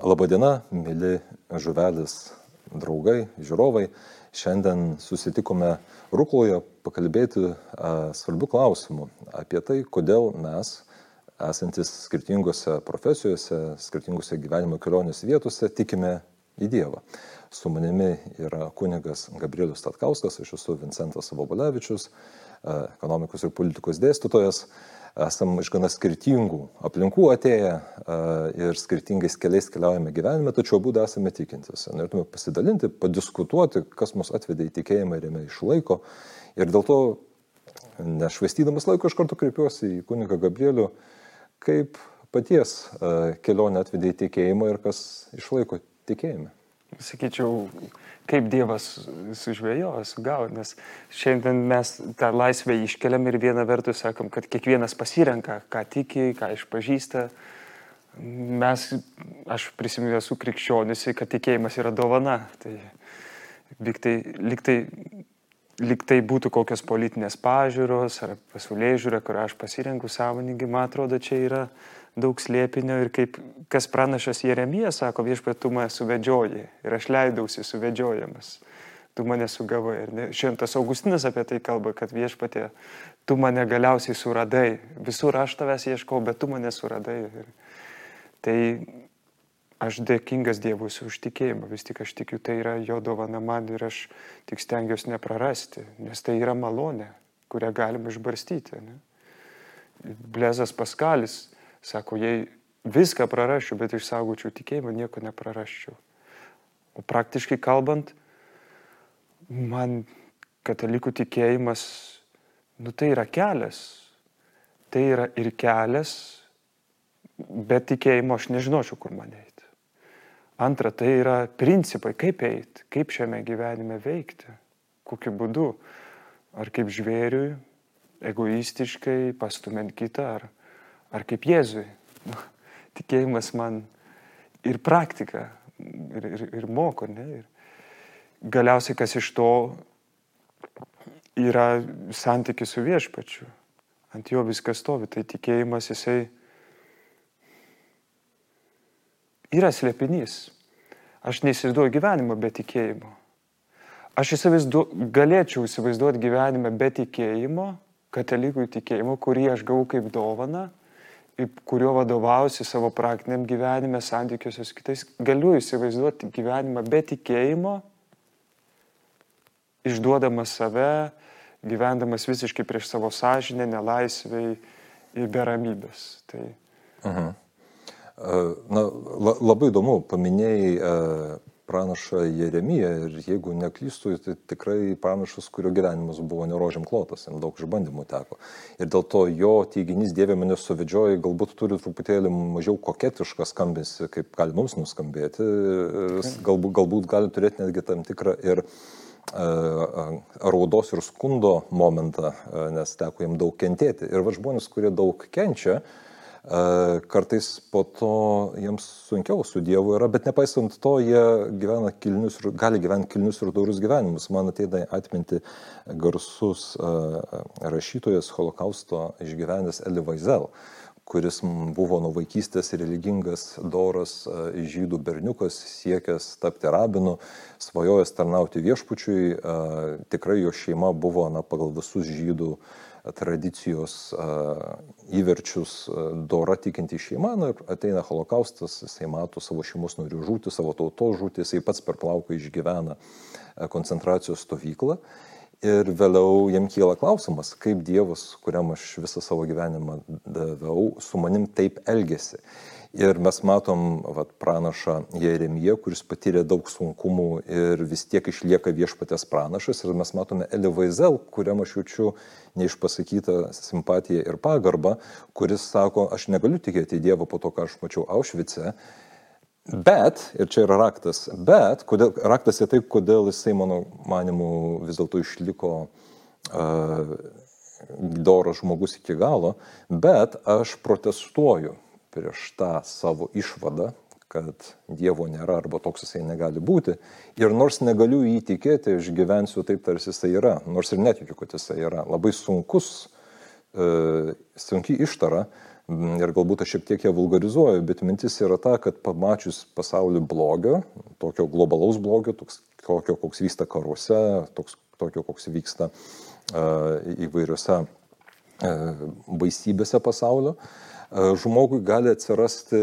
Labadiena, mėly žuvelis draugai, žiūrovai. Šiandien susitikome Rukloje pakalbėti a, svarbių klausimų apie tai, kodėl mes, esantis skirtingose profesijose, skirtingose gyvenimo kelionės vietose, tikime į Dievą. Su manimi yra kunigas Gabrielius Tatkauskas, aš esu Vincentas Vobolevičius, ekonomikos ir politikos dėstytojas esam iš gana skirtingų aplinkų atėję ir skirtingais keliais keliaujame gyvenime, tačiau abu esame tikintis. Norėtume pasidalinti, padiskutuoti, kas mus atvedė į tikėjimą ir jame išlaiko. Ir dėl to, nešvaistydamas laiko, iš karto kreipiuosi į kunigą Gabrielių, kaip paties kelionė atvedė į tikėjimą ir kas išlaiko tikėjimą. Sakyčiau, kaip Dievas sužvėjojo, sugavo, nes šiandien mes tą laisvę iškeliam ir viena vertus sakom, kad kiekvienas pasirenka, ką tiki, ką išpažįsta. Mes, aš prisimenu, esu krikščionis, kad tikėjimas yra dovana. Tai liktai, liktai, liktai būtų kokios politinės pažiūros ar pasaulyje žiūrė, kurią aš pasirenku sąmoningai, man atrodo, čia yra daug slėpinio ir kaip kas pranašas Jeremijas sako, viešpė, tu mane suvedžioji ir aš leidausi suvedžiojamas, tu mane sugavai. Ir šventas Augustinas apie tai kalba, kad viešpatė, tu mane galiausiai suradai, visur aš tavęs ieškau, bet tu mane suradai. Ir tai aš dėkingas Dievui už tikėjimą, vis tik aš tikiu, tai yra jo dovana man ir aš tik stengiuosi neprarasti, nes tai yra malonė, kurią galima išbarstyti. Ne? Blezas Paskalis Sako, jei viską prarasčiau, bet išsaugočiau tikėjimą, nieko neprarasčiau. O praktiškai kalbant, man katalikų tikėjimas, nu tai yra kelias. Tai yra ir kelias, bet tikėjimo aš nežinočiau, kur man eiti. Antra, tai yra principai, kaip eiti, kaip šiame gyvenime veikti, kokiu būdu. Ar kaip žvėriui, egoistiškai pastumint kitą, ar ar kaip Jėzui. Nu, tikėjimas man ir praktika, ir, ir, ir moko. Ne? Ir galiausiai kas iš to yra santykis su viešpačiu. Ant jo viskas stovi. Tai tikėjimas jisai yra slėpinys. Aš neįsivaizduoju gyvenimo be tikėjimo. Aš įsivaizdu, galėčiau įsivaizduoti gyvenimą be tikėjimo, katalikų tikėjimo, kurį aš gavau kaip dovana kuriuo vadovausi savo praktiniam gyvenime, santykiuose su kitais, galiu įsivaizduoti gyvenimą be tikėjimo, išduodamas save, gyvendamas visiškai prieš savo sąžinę, nelaisviai ir be ramybės. Tai... Uh -huh. Na, labai įdomu, paminėjai pranašą Jeremiją ir jeigu neklystu, tai tikrai pranašas, kurio gyvenimas buvo nerožiam klotas, jam daug išbandymų teko. Ir dėl to jo teiginys Dieve mane suvedžioja, galbūt turi truputėlį mažiau koketišką skambėsi, kaip gali mums nuskambėti, galbūt, galbūt gali turėti netgi tam tikrą ir raudos ir skundo momentą, nes teko jam daug kentėti. Ir va žmonės, kurie daug kenčia, uh, kartais po to jiems sunkiau su Dievu yra, bet nepaisant to, jie gyvena kilnius gali gyventi kilnius ir dorus gyvenimus. Man ateina atminti garsus rašytojas holokausto išgyvenęs Eli Vaizel kuris buvo nuo vaikystės religingas, doras žydų berniukas, siekęs tapti rabinu, svajojęs tarnauti viešpučiui, tikrai jo šeima buvo na, pagal visus žydų uh, tradicijos įverčius dora tikinti šeima, na ir ateina holokaustas, jisai mato savo šeimos norių žūti, savo tautos žūti, jisai pats per plauką išgyvena koncentracijos stovyklą. Ir vėliau jam kyla klausimas, kaip Dievas, kuriam aš visą savo gyvenimą daviau, su manim taip elgesi. Ir mes matom vat, pranašą Jeremiją, kuris patyrė daug sunkumų ir vis tiek išlieka viešpatės pranašas. Ir mes matome Elivaizel, kuriam aš jaučiu neišpasakytą simpatiją ir pagarbą, kuris sako, aš negaliu tikėti į Dievą po to, ką aš mačiau Aušvice. Bet, ir čia yra raktas, bet, kodėl, raktas yra tai, kodėl jisai, mano manimu, vis dėlto išliko uh, doras žmogus iki galo, bet aš protestuoju prieš tą savo išvadą, kad Dievo nėra arba toks jisai negali būti. Ir nors negaliu jį tikėti, aš gyvensiu taip, tarsi jisai yra, nors ir netikiu, kad jisai yra. Labai sunkus, e, sunki ištara, Ir galbūt aš šiek tiek ją vulgarizuoju, bet mintis yra ta, kad pamačius pasaulį blogio, tokio globalaus blogio, toks, tokio, koks vyksta karuose, toks, tokio, koks vyksta uh, įvairiose uh, baisybėse pasaulio, uh, žmogui gali atsirasti,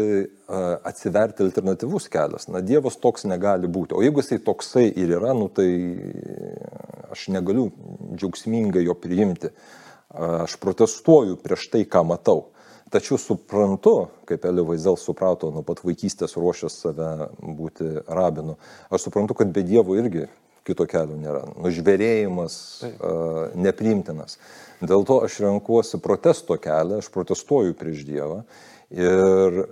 uh, atsiverti alternatyvus kelias. Na, Dievas toks negali būti. O jeigu jisai toksai ir yra, nu, tai aš negaliu džiaugsmingai jo priimti. Aš protestuoju prieš tai, ką matau. Tačiau suprantu, kaip Eli Vaizel suprato nuo pat vaikystės ruošęs save būti rabinu, aš suprantu, kad be Dievo irgi kito kelio nėra. Nužvėrėjimas uh, nepriimtinas. Dėl to aš renkuosi protesto kelią, aš protestuoju prieš Dievą ir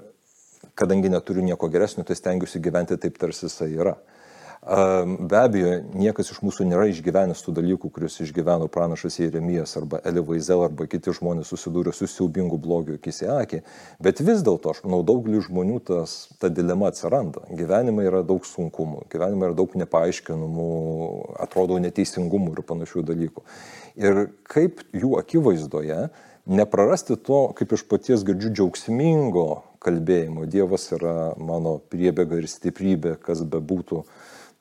kadangi neturiu nieko geresnio, tai stengiuosi gyventi taip, tarsi jisai yra. Uh, Be abejo, niekas iš mūsų nėra išgyvenęs tų dalykų, kuriuos išgyveno pranašas Jeremijas arba Elivaizel arba kiti žmonės susidūrė su siaubingu blogiu akis į akį, bet vis dėlto, aš manau, daugelį žmonių tas, ta dilema atsiranda. Gyvenime yra daug sunkumų, gyvenime yra daug nepaaiškinamų, atrodo neteisingumų ir panašių dalykų. Ir kaip jų akivaizdoje neprarasti to, kaip iš paties girdžiu, džiaugsmingo kalbėjimo. Dievas yra mano priebėga ir stiprybė, kas be būtų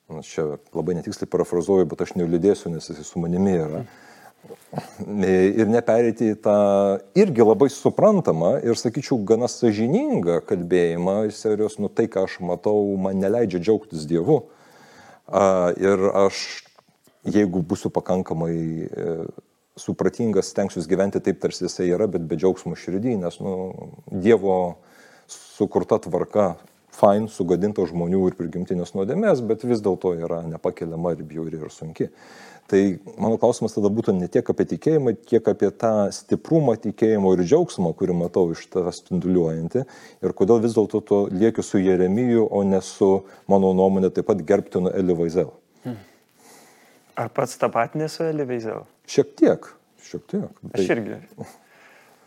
Aš čia labai netiksliai parafrazuoju, bet aš neliūdėsiu, nes jis su manimi yra. Ir neperėti į tą irgi labai suprantamą ir, sakyčiau, gana sažiningą kalbėjimą, serijos, nu tai, ką aš matau, man neleidžia džiaugtis Dievu. Ir aš, jeigu būsiu pakankamai e, supratingas, stengsiuosi gyventi taip, tarsi jisai yra, bet be džiaugsmo širdį, nes nu, Dievo sukurta tvarka fain, sugadinta žmonių ir prigimtinės nuodėmės, bet vis dėlto yra nepakeliama ir bjauri ir sunki. Tai mano klausimas tada būtų ne tiek apie tikėjimą, kiek apie tą stiprumą tikėjimo ir džiaugsmą, kurį matau iš tavęs spinduliuojantį ir kodėl vis dėlto to liekiu su Jeremiju, o ne su, mano nuomonė, taip pat gerbtinu Elivaizel. Hmm. Ar pats tapatinė su Elivaizel? Šiek tiek, šiek tiek. Aš irgi.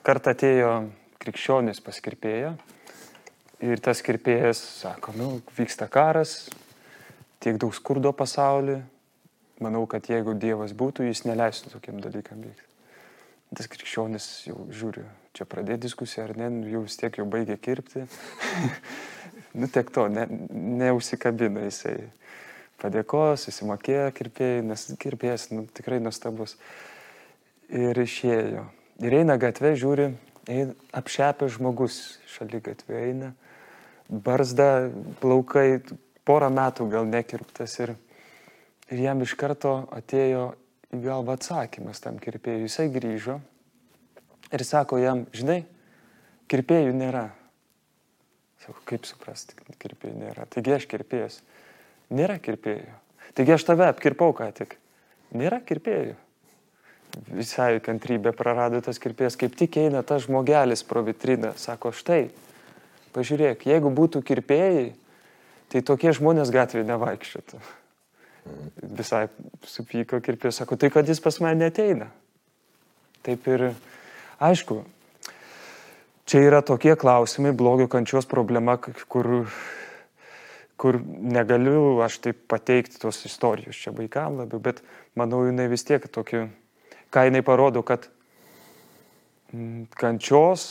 Kartą atėjo krikščionis paskirpėjo Ir tas kirpėjas sako, nu, vyksta karas, tiek daug skurdo pasaulyje, manau, kad jeigu Dievas būtų, jis neleistų tokiam dalykam vykti. Tas krikščionis jau žiūri, čia pradėti diskusiją ar ne, nu, jau vis tiek jau baigė kirpti. nu, tiek to, ne, neusikabina jisai. Padėko, susimokėjo kirpėjai, nes kirpėjas nu, tikrai nuostabus. Ir išėjo. Ir eina gatvė, žiūri, apšepęs žmogus šalia gatvė eina barzda, plaukai, porą metų gal nekirptas ir, ir jam iš karto atėjo į galvą atsakymas tam kirpėjui. Jisai grįžo ir sako jam, žinai, kirpėjų nėra. Sako, kaip suprasti, kirpėjų nėra. Taigi aš kirpėjas. Nėra kirpėjų. Taigi aš tave apkirpau ką tik. Nėra kirpėjų. Visai kantrybė prarado tas kirpėjas, kaip tik eina tas žmogelis pro vitriną. Sako, štai, Pažiūrėk, jeigu būtų kirpėjai, tai tokie žmonės gatvėje nevaikščiotų. Visai supyko kirpėjas, sako, tai kad jis pas mane neteina. Taip ir, aišku, čia yra tokie klausimai, blogio kančios problema, kur, kur negaliu aš taip pateikti tos istorijos čia vaikam labiau, bet manau, jinai vis tiek tokia, ką jinai parodo, kad mm, kančios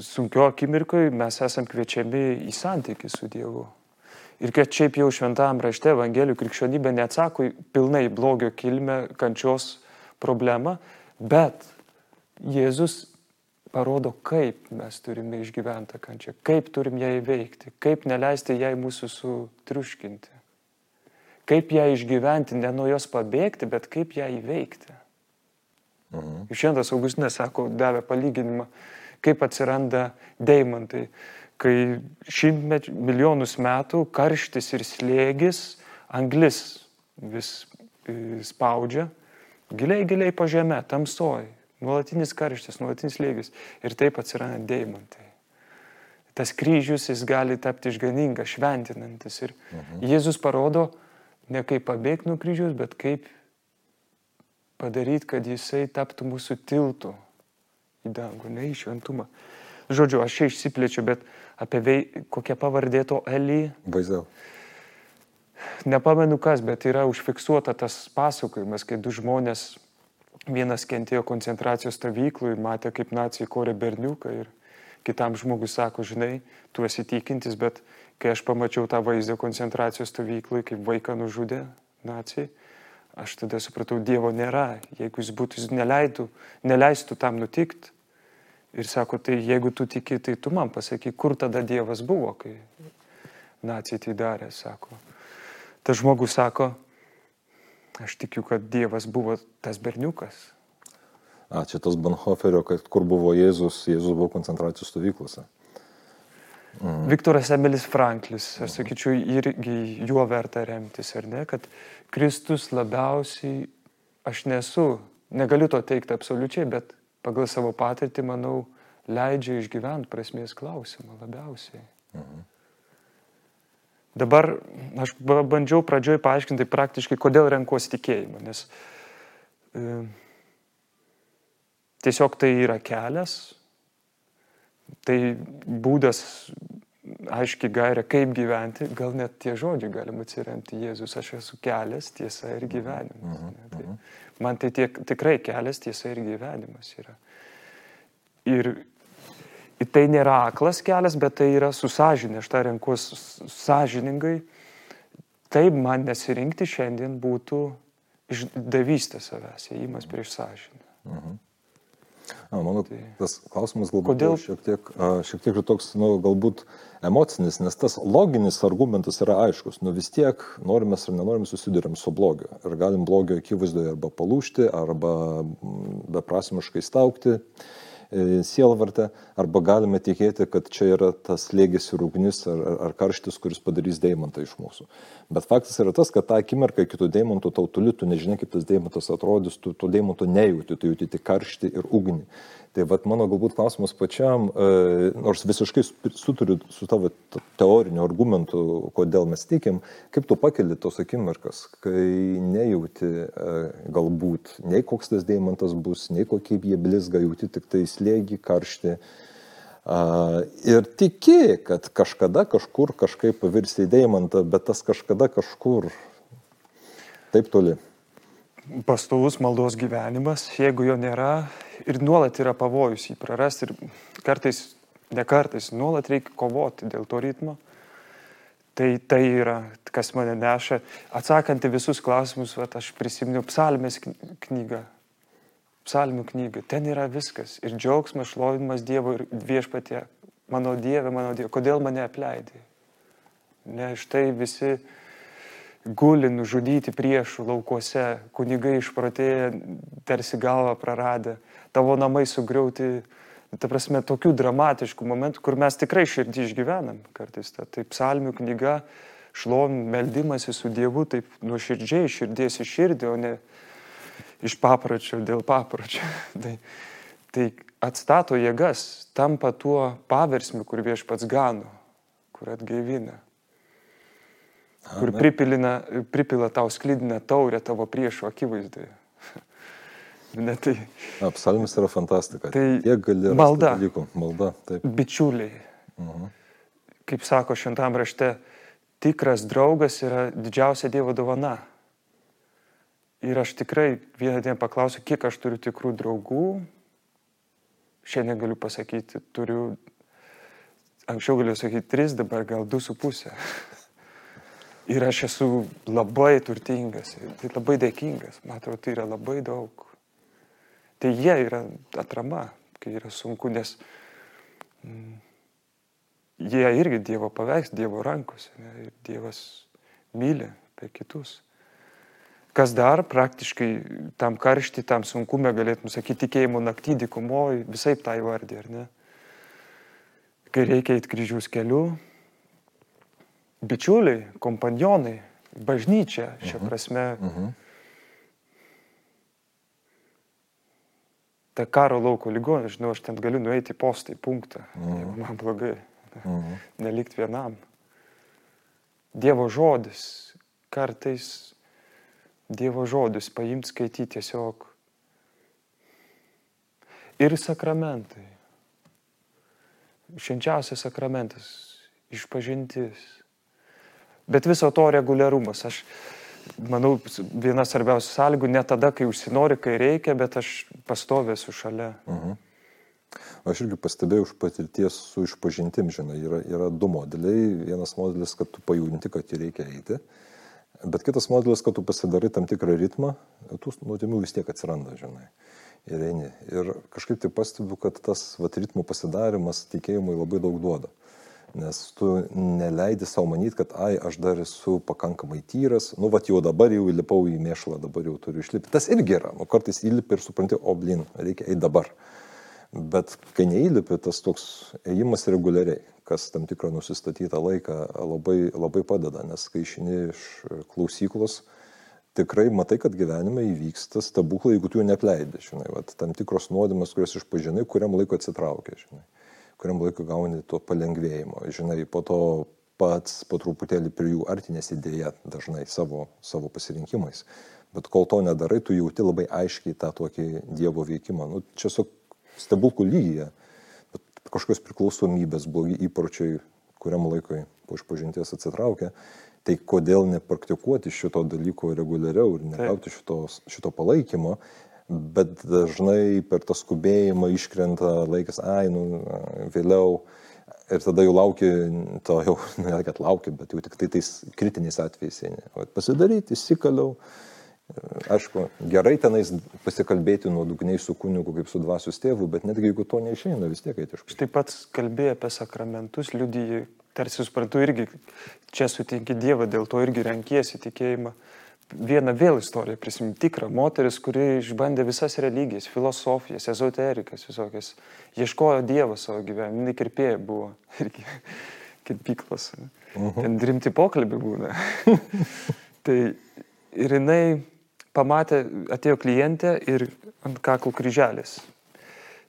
sunkio akimirkoje mes esam kviečiami į santykių su Dievu. Ir kad šiaip jau šventam rašte Evangelijų krikščionybė neatsako pilnai blogio kilmę, kančios problemą, bet Jėzus parodo, kaip mes turime išgyventi kančią, kaip turim ją įveikti, kaip neleisti jai mūsų sutriuškinti, kaip ją išgyventi, ne nuo jos pabėgti, bet kaip ją įveikti. Mhm. Šiandien Augustinas sako, davė palyginimą, kaip atsiranda deimantai. Kai šimtmet, milijonus metų karštis ir slėgis, anglis vis e, spaudžia, giliai, giliai po žemę, tamsoj, nuolatinis karštis, nuolatinis slėgis ir taip atsiranda deimantai. Tas kryžius jis gali tapti išganingas, šventinantis. Ir mhm. Jėzus parodo ne kaip pabėgti nuo kryžiaus, bet kaip padaryti, kad jisai taptų mūsų tiltu į dangų, ne į šventumą. Žodžiu, aš čia išsiplėčiu, bet apie vei, kokią pavardė to Elį. Vaizdau. Nepamenu kas, bet yra užfiksuota tas pasakojimas, kai du žmonės vienas kentėjo koncentracijos stovyklų ir matė, kaip nacijai korė berniuką ir kitam žmogus sako, žinai, tu esi tikintis, bet kai aš pamačiau tą vaizdą koncentracijos stovyklai, kaip vaiką nužudė nacijai, aš tada supratau, Dievo nėra. Jeigu jis būtų, jis neleidų, neleistų tam nutikti. Ir sako, tai jeigu tu tiki, tai tu man pasaky, kur tada Dievas buvo, kai nacijai tai darė, sako. Tas žmogus sako, aš tikiu, kad Dievas buvo tas berniukas. A, čia tas Banhoferio, kad kur buvo Jėzus, Jėzus buvo koncentracijos stovyklose. Mm. Viktoras Emilis Franklis, aš sakyčiau, irgi juo verta remtis, ar ne, kad Kristus labiausiai, aš nesu, negaliu to teikti absoliučiai, bet pagal savo patirtį, manau, leidžia išgyventi prasmės klausimą labiausiai. Mhm. Dabar aš bandžiau pradžioj paaiškinti praktiškai, kodėl renkuosi tikėjimą, nes e, tiesiog tai yra kelias, tai būdas, aiškiai gairė, kaip gyventi, gal net tie žodžiai galima atsiremti Jėzus, aš esu kelias, tiesa ir gyvenimas. Mhm, ne, tai, mhm. man tai tiek, tikrai kelias, tiesa ir gyvenimas yra. Ir tai nėra aklas kelias, bet tai yra susažinė, aš tą renkuosi sąžiningai. Taip man nesirinkti šiandien būtų išdavystė savęs, įėjimas prieš sąžinę. Mhm. A, mano tai... tas klausimas galbūt Kodėl? šiek tiek, šiek tiek toks, nu, galbūt emocinis, nes tas loginis argumentas yra aiškus. Nu vis tiek norime ar nenorime susidurėm su blogiu. Ir galim blogio akivaizdoje arba palūšti, arba beprasmiškai staukti. E, sielvartą, arba galime tikėti, kad čia yra tas lėgis ir ugnis ar, ar karštis, kuris padarys deimantą iš mūsų. Bet faktas yra tas, kad tą akimirką kitų deimantų tau toli, tu nežinai, kaip tas deimantas atrodys, tu to deimanto nejauti, tu jauti tik karštį ir ugnį. Tai vad mano galbūt klausimas pačiam, e, nors visiškai suturiu su tavo teoriniu argumentu, kodėl mes tikim, kaip tu pakeli tos akimirkas, kai nejauti e, galbūt nei koks tas deimantas bus, nei kokie jie blizga, jauti tik tai slėgi, karšti. Ir tiki, kad kažkada kažkur kažkaip pavirsi į deimantą, bet tas kažkada kažkur taip toli pastovus maldos gyvenimas, jeigu jo nėra ir nuolat yra pavojus jį prarasti ir kartais, ne kartais, nuolat reikia kovoti dėl to ritmo. Tai tai yra, kas mane neša. Atsakant į visus klausimus, vat, aš prisiminiau psalmės knygą. Psalmių knygą. Ten yra viskas. Ir džiaugsmas, šlovinimas Dievo ir viešpatie. Mano Dieve, mano Dieve, kodėl mane apleidai? Ne, štai visi guli nužudyti priešų laukuose, kunigai išprotėję, tarsi galvą praradę, tavo namai sugriauti, ta prasme, tokių dramatiškų momentų, kur mes tikrai širdį išgyvenam kartais. Ta, tai psalmių knyga, šlovim, meldimasi su Dievu, taip nuoširdžiai, širdies į širdį, o ne iš papročio dėl papročio. tai, tai atstato jėgas, tampa tuo paversmiu, kur viešpats gano, kur atgaivina kur pripilina, pripila tau sklydinę taurę tavo priešų akivaizdoje. Ne, tai, Psalmis yra fantastika. Tai Tiek gali malda. Dalykų. Malda, taip. Bičiuliai. Uh mhm. -huh. Kaip sako šventam rašte, tikras draugas yra didžiausia Dievo dovana. Ir aš tikrai vieną dieną paklausiu, kiek aš turiu tikrų draugų. Šiandien galiu pasakyti, turiu, anksčiau galiu sakyti tris, dabar gal du su pusė. Ir aš esu labai turtingas, tai labai dėkingas, man atrodo, tai yra labai daug. Tai jie yra atrama, kai yra sunku, nes mm, jie irgi Dievo paveiks, Dievo rankose, ne, ir Dievas myli per kitus. Kas dar praktiškai tam karšti, tam sunkume galėtum sakyti tikėjimo naktį, dykumoji, visai tai vardė, ar ne? Kai reikia eiti kryžiaus keliu, bičiuliai, kompanionai, bažnyčia šią uh mhm. -huh. prasme. Uh mhm. -huh. Ta karo lauko ligonė, žinau, aš ten galiu nueiti į punktą, uh -huh. jeigu man blogai, uh -huh. nelikti vienam. Dievo žodis, kartais Dievo žodis paimti skaityti tiesiog. Ir sakramentai. Švenčiausias sakramentas, išpažintis Bet viso to reguliarumas. Aš manau, viena svarbiausių sąlygų ne tada, kai užsinori, kai reikia, bet aš pastovėsiu šalia. Mhm. Aš irgi pastebėjau iš patirties su išpažintim, žinai, yra, yra du modeliai. Vienas modelis, kad tu pajūdinti, kad jį reikia eiti. Bet kitas modelis, kad tu pasidarai tam tikrą ritmą, tų nuodėmių vis tiek atsiranda, žinai. Ir eini. Ir kažkaip tai pastebiu, kad tas vat, ritmų pasidarimas tikėjimui labai daug duoda. Nes tu neleidi savo manyti, kad, ai, aš dar esu pakankamai tyras, nu, va, jau dabar jau įlipau į mėšlą, dabar jau turiu išlipti. Tas irgi yra, nu, kartais įlipi ir supranti, o, blin, reikia eiti dabar. Bet kai neįlipi, tas toks ėjimas reguliariai, kas tam tikrą nusistatytą laiką labai, labai padeda, nes kai išini iš klausyklos, tikrai matai, kad gyvenime įvyksta stebuklai, jeigu tu jų nepleidi, žinai, vat, tam tikros nuodėmės, kurias išpažinai, kuriam laiko atsitraukia, žinai, kuriam laiko gauni to palengvėjimo, žinai, po to pats po truputėlį prie jų artinės idėja dažnai savo, savo pasirinkimais. Bet kol to nedarai, tu jauti labai aiškiai tą tokį Dievo veikimą. Nu, čia su stebuklų lygyje, bet kažkokios priklausomybės, blogi įpročiai, kuriam laikui po išpažinties atsitraukia, tai kodėl nepraktikuoti šito dalyko reguliariau ir negauti šito, šito palaikymo, bet dažnai per tą skubėjimą iškrenta laikas, ai, nu, vėliau. Ir tada jau lauki, to jau, ne kad lauki, bet jau tik tai tais kritiniais atvejais. Pasidaryti, įsikaliau, Aišku, gerai tenais pasikalbėti nuodugniai su kunigu kaip su dvasios tėvu, bet netgi jeigu to neišeina, vis tiek iš. Štai pats kalbėjai apie sakramentus, liudyji, tarsi suprantu irgi, čia sutinki Dievą, dėl to irgi renkiesi tikėjimą. Vieną vėl istoriją prisimint tikrą moteris, kuri išbandė visas religijas, filosofijas, ezoterikas visokias, ieškojo Dievo savo gyvenime, jinai kirpėja buvo irgi kirpyklos. Uh mhm. -huh. Ten rimti pokalbį būna. tai ir jinai pamatė, atėjo klientė ir ant kaklų kryželis.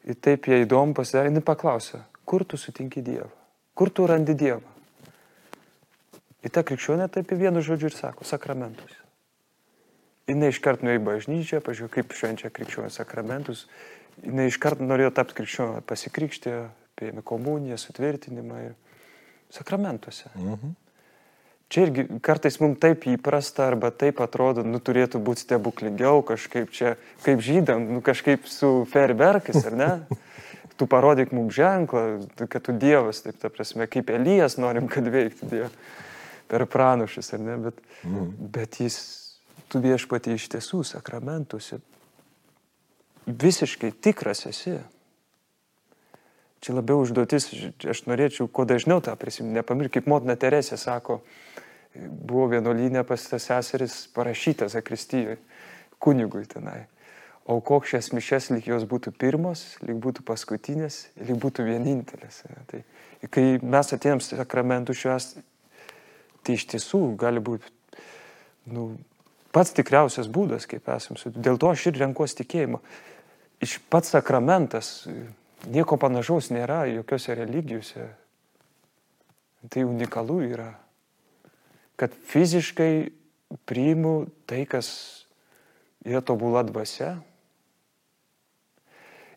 Ir taip jie įdomu pasidarė, jinai paklausė, kur tu sutinki Dievą, kur tu randi Dievą. Ir ta krikščionė taip vienu žodžiu ir sako, sakramentus. Jis iškart nuėjo į bažnyčią, pažiūrėjau, kaip švenčia krikščionė sakramentus. Jis iškart norėjo tapti krikščionė, pasikrikštė, priėmė komuniją, sutvirtinimą ir sakramentuose. Mhm. Čia irgi kartais mums taip įprasta arba taip atrodo, nu turėtų būti stebuklingiau kažkaip čia, kaip žydam, nu kažkaip su ferverkais, ar ne? Tu parodyk mums ženklą, kad tu Dievas, taip ta prasme, kaip Elijas norim, kad veiktų Dievas per pranašus, ar ne? Bet, mm. bet jis, tu viešpati iš tiesų sakramentuose visiškai tikras esi. Čia labiau užduotis, aš norėčiau kuo dažniau tą prisiminti. Nepamiršk, kaip motina Teresė sako, buvo vienuolynė pas tas seseris parašytas Zakristijoje, kunigui tenai. Aukok šias mišes, lyg jos būtų pirmos, lyg būtų paskutinės, lyg būtų vienintelės. Tai kai mes atėjom sakramentų šios, tai iš tiesų gali būti nu, pats tikriausias būdas, kaip esam. Dėl to aš ir renkuosi tikėjimą. Iš pats sakramentas, nieko panašaus nėra jokiose religijose. Tai unikalu yra kad fiziškai priimu tai, kas yra tobula dvasia.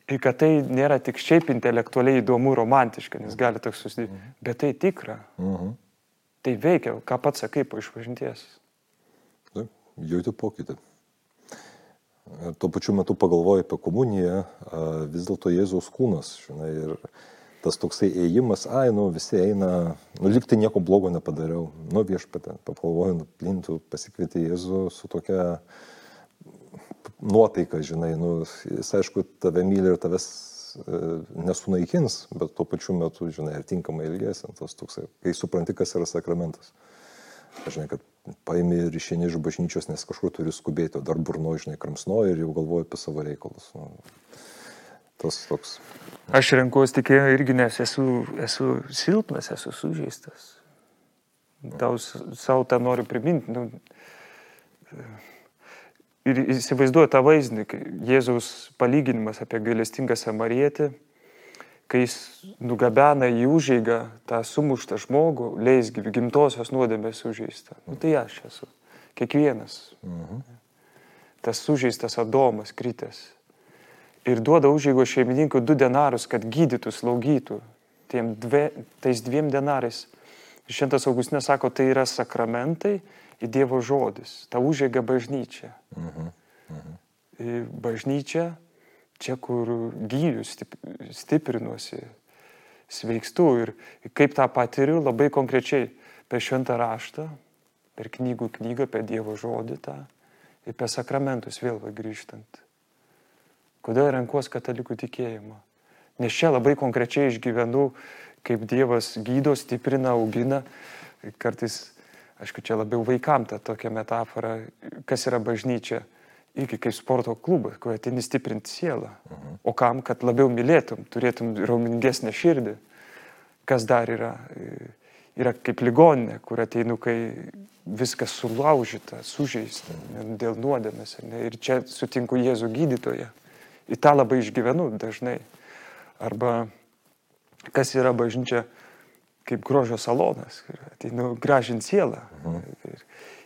Ir kad tai nėra tik šiaip intelektualiai įdomu, romantiška, nes gali toks susidaryti, mhm. bet tai tikra. Mhm. Tai veikia, ką pats sakai po išpažinties. Jauti pokytį. Ir tuo pačiu metu pagalvoju apie komuniją, vis dėlto Jėzaus kūnas, žinai, ir tas toksai ėjimas, ai, nu visi eina, nu liktai nieko blogo nepadariau, nu viešpatė, pagalvoju, nu plintų, pasikvietė Jėzų su tokia nuotaika, žinai, nu, jis aišku tave myli ir tavęs e, nesunaikins, bet tuo pačiu metu, žinai, ir tinkamai ilgėsi, tas toksai, kai supranti, kas yra sakramentas. Žinai, kad paimi ir išeini iš bažnyčios, nes kažkur turi skubėti, o dar burno, žinai, kramsnoji ir jau galvoji apie savo reikalus. Nu, tas toks. Aš renkuosi tikėjimą irgi, nes esu, esu silpnas, esu sužeistas. Tau savo tą noriu priminti. Nu, ir įsivaizduoju tą vaizdinį, Jėzaus palyginimas apie gailestingą samarietį, kai jis nugabena į užėgą tą sumuštą žmogų, leis gimtosios nuodėmės sužeistą. Nu, tai aš esu. Kiekvienas. Mhm. Tas sužeistas Adomas, kritęs ir duoda užėgo šeimininkui du denarus, kad gydytų, slaugytų. Dvie, tais dviem denarais Šventas Augustinas sako, tai yra sakramentai į Dievo žodis, ta užėga bažnyčia. Mhm. Mhm. Bažnyčia, čia kur gyliu stiprinuosi, sveikstu ir kaip tą patiriu labai konkrečiai per šventą raštą, per knygų knygą, per Dievo žodį tą ir per sakramentus vėl grįžtant. Kodėl renkuos katalikų tikėjimą? Nes čia labai konkrečiai išgyvenu, kaip Dievas gydo, stiprina, augina. Kartais, aišku, čia labiau vaikam ta tokia metafora, kas yra bažnyčia. Iki kaip sporto klubas, kur atini stiprinti sielą. Mhm. O kam, kad labiau mylėtum, turėtum raumingesnę širdį. Kas dar yra? Yra kaip ligoninė, kur ateinu, kai viskas sulaužyta, sužeista dėl nuodėmės. Ir čia sutinku Jėzų gydytoje. Į tą labai išgyvenu dažnai. Arba kas yra bažnyčia kaip grožio salonas. Ateinu gražinti sielą. Mhm. Ir,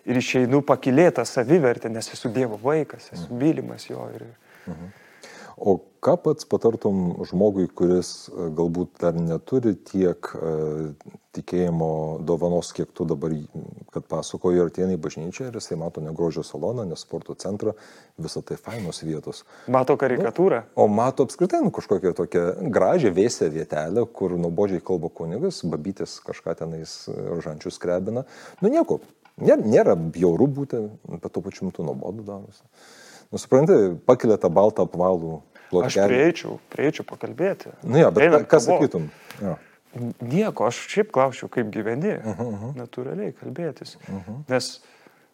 ir išeinu pakilėtą savivertę, nes esu Dievo vaikas, esu mhm. mylimas jo. Ir... Mhm. O ką pats patartum žmogui, kuris e, galbūt dar neturi tiek uh, tikėjimo dovanos, kiek tu dabar, kad pasakoji, ir ateina į bažnyčią ir jisai mato ne grožio saloną, ne sporto centrą, visą tai fainos vietos. Mato karikatūrą. Nu, o mato apskritai nu, kažkokią tokią gražią vėsę vietelę, kur nuobodžiai kalba kunigas, babytis kažką tenais žančius krebina. Nu nieko, nėra, nėra bjauru būti, bet tuo pačiu metu nuobodu darosi. Nusipranti, pakelia tą baltą apvalų plotkelį. Aš prieičiau, prieičiau pakalbėti. Na, ja, bet Einam, ką sakytum? Ja. Nieko, aš šiaip klausiu, kaip gyveni. Uh -huh, uh -huh. Natūraliai kalbėtis. Uh -huh. Nes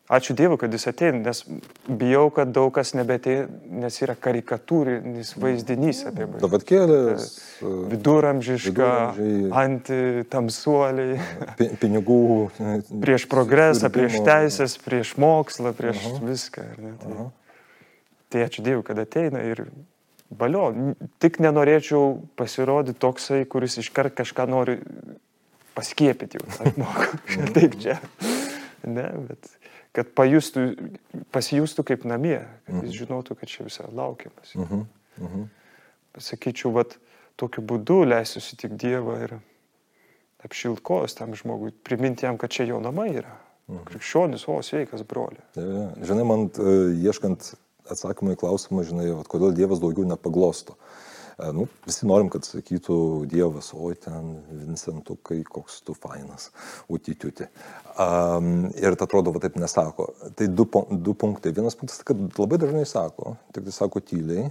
ačiū Dievui, kad jis ateina, nes bijau, kad daug kas nebeteina, nes yra karikatūrinis vaizdinys apie bažnyčią. Dabartėlės. Viduramžiška, antitamsuoliai. Pinigų. prieš progresą, prieš teisės, prieš mokslą, prieš -huh. viską. Ne, tai. -huh. Tai ačiū Dievui, kad ateina ir valio. Tik nenorėčiau pasirodyti toksai, kuris iškart kažką nori paskiepyti jau. Taip čia. Ne, bet kad pajustų, pasijustų kaip namie, kad jis mhm. žinotų, kad čia visą laukiamas. Uh -huh. Uh -huh. Pasakyčiau, vat, tokiu būdu leisiu sutikti Dievą ir apšilkos tam žmogui, priminti jam, kad čia jo namai yra. Uh -huh. Krikščionis, o sveikas broli. Ja, žinai, man uh, ieškant atsakymą į klausimą, žinai, vat, kodėl Dievas daugiau nepaglosto. E, nu, visi norim, kad sakytų Dievas, oi ten Vincentukai, koks tu fainas, utitiuti. Um, ir tai atrodo, va taip nesako. Tai du, du punktai. Vienas punktas, kad labai dažnai sako, tik tai sako tyliai,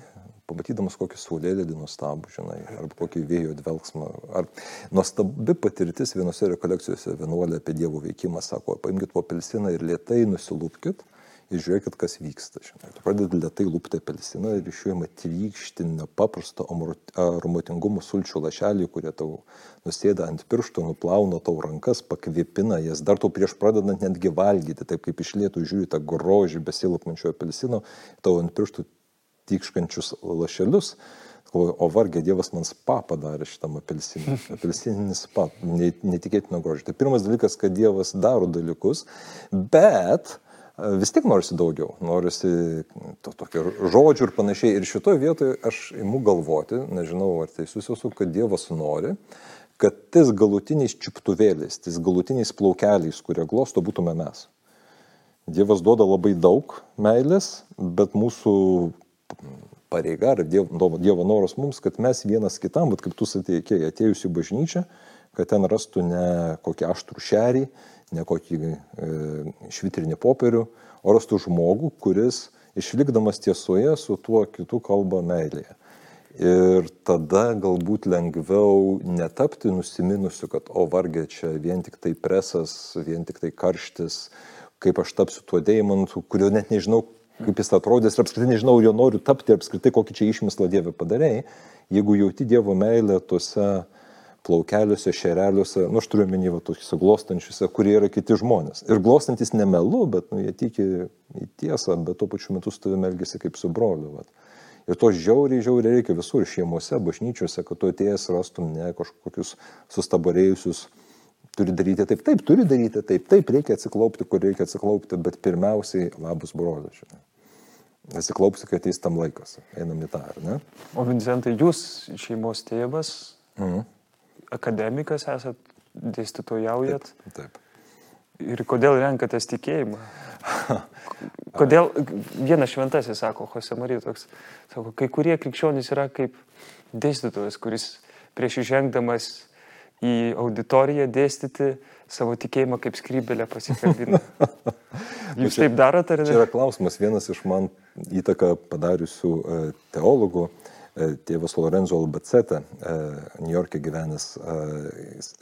pamatydamas kokį saulėlėdį nuostabų, žinai, arba kokį vėjo dvelgsmą. Ar nuostabi patirtis vienose rekolekcijose vienuolė apie Dievo veikimą sako, paimkite po pelsiną ir lietai nusilūpkite ir žiūrėkit, kas vyksta. Žinai. Tu pradedi lietai lūpti apelsiną ir iš jų ima trykšti nepaprasto aromatingumo sulčių lašelį, kurie tau nusėda ant pirštų, nuplauna tau rankas, pakvipina jas, dar tau prieš pradedant netgi valgyti, taip kaip iš lietų žiūri tą grožį besilapmančio apelsino, tau ant pirštų tikškančius lašelius. O vargė Dievas man spa padarė šitam apelsinui. Apelsininis spa, netikėtino grožio. Tai pirmas dalykas, kad Dievas daro dalykus, bet vis tiek norisi daugiau, norisi to tokio žodžių ir panašiai. Ir šitoje vietoje aš imu galvoti, nežinau ar teisus esu, kad Dievas nori, kad tais galutiniais čiuptuvėliais, tais galutiniais plaukeliais, kurie glosto, būtume mes. Dievas duoda labai daug meilės, bet mūsų pareiga ar Dievo, dievo noras mums, kad mes vienas kitam, bet kaip tu sakėjai, atėjus į bažnyčią, kad ten rastų ne kokį aštrų šerį, ne kokį e, švitrinį popierių, o rastų žmogų, kuris išlikdamas tiesoje su tuo kitu kalba meilėje. Ir tada galbūt lengviau netapti nusiminusiu, kad o vargė čia vien tik tai presas, vien tik tai karštis, kaip aš tapsiu tuo deimantu, kurio net nežinau, kaip jis atrodys ir apskritai nežinau, jo noriu tapti apskritai kokį čia išmislą Dievė padarėjai. Jeigu jauti Dievo meilę tuose plaukeliuose, šereliuose, nu aš turiu menį va tokiuose glostančiuose, kurie yra kiti žmonės. Ir glostantis nemelu, bet nu, jie tiki į tiesą, bet tuo pačiu metu su tavimi elgesi kaip su broliu. Va. Ir to žiauriai, žiauriai reikia visur šeimose, bažnyčiose, kad tu atėjęs rastum ne kažkokius sustabarėjusius, turi daryti taip, taip, turi daryti taip, taip, reikia atsiklaupti, kur reikia atsiklaupti, bet pirmiausiai labus brolius. Atsiklaupsi, kai ateis tam laikas. Einam į tą, ar ne? O Vincentai, jūs šeimos tėvas, mhm akademikas esat dėstytojaujat. Taip. taip. Ir kodėl renkatės tikėjimą? Kodėl vienas šventasis, sako Jose Marija, toks, sako, kai kurie krikščionys yra kaip dėstytojas, kuris prieš įžengdamas į auditoriją dėstyti savo tikėjimą kaip skrybelę pasikabina. Jūs taip darote, ar ne? Čia yra klausimas vienas iš man įtaką padariusių e, teologų. E, tėvas Lorenzo Albacete, New York'e gyvenęs, e,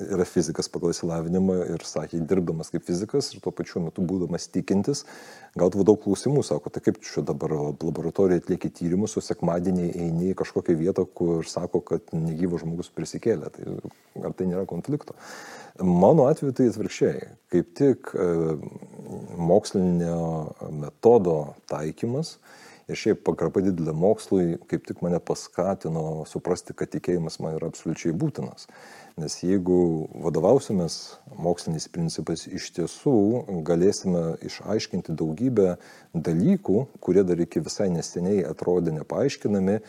yra fizikas pagal įsilavinimą ir sakė, dirbdamas kaip fizikas ir tuo pačiu metu būdamas tikintis, gaudavo daug klausimų, sako, tai kaip čia dabar laboratorija atlieki tyrimus, o sekmadienį eini į kažkokią vietą, kur sako, kad negyvas žmogus prisikėlė. Tai ar tai nėra konflikto? Mano atveju tai atvirkščiai. Kaip tik e, mokslinio metodo taikymas ir šiaip pagarba didelė mokslui kaip tik mane paskatino suprasti, kad tikėjimas man yra absoliučiai būtinas. Nes jeigu vadovausimės moksliniais principais, iš tiesų galėsime išaiškinti daugybę dalykų, kurie dar iki visai neseniai atrodė nepaaiškinami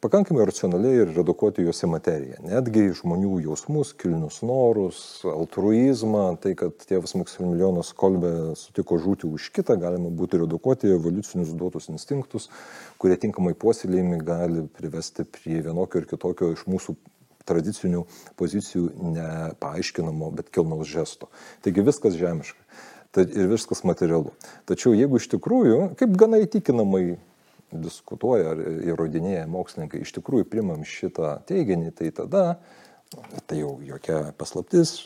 pakankamai racionaliai ir redukuoti juos į materiją. Netgi žmonių jausmus, kilnius norus, altruizmą, tai kad tėvas Maksimilijonas Kolbė sutiko žūti už kitą, galima būtų redukuoti evoliucinius duotus instinktus, kurie tinkamai puoselėjami gali privesti prie vienokio ir kitokio iš mūsų tradicinių pozicijų nepaaiškinamo, bet kilnaus žesto. Taigi viskas žemiška ir viskas materialu. Tačiau jeigu iš tikrųjų, kaip gana įtikinamai diskutuoja ar įrodinėja mokslininkai, iš tikrųjų primam šitą teiginį, tai tada, tai jau jokia paslaptis,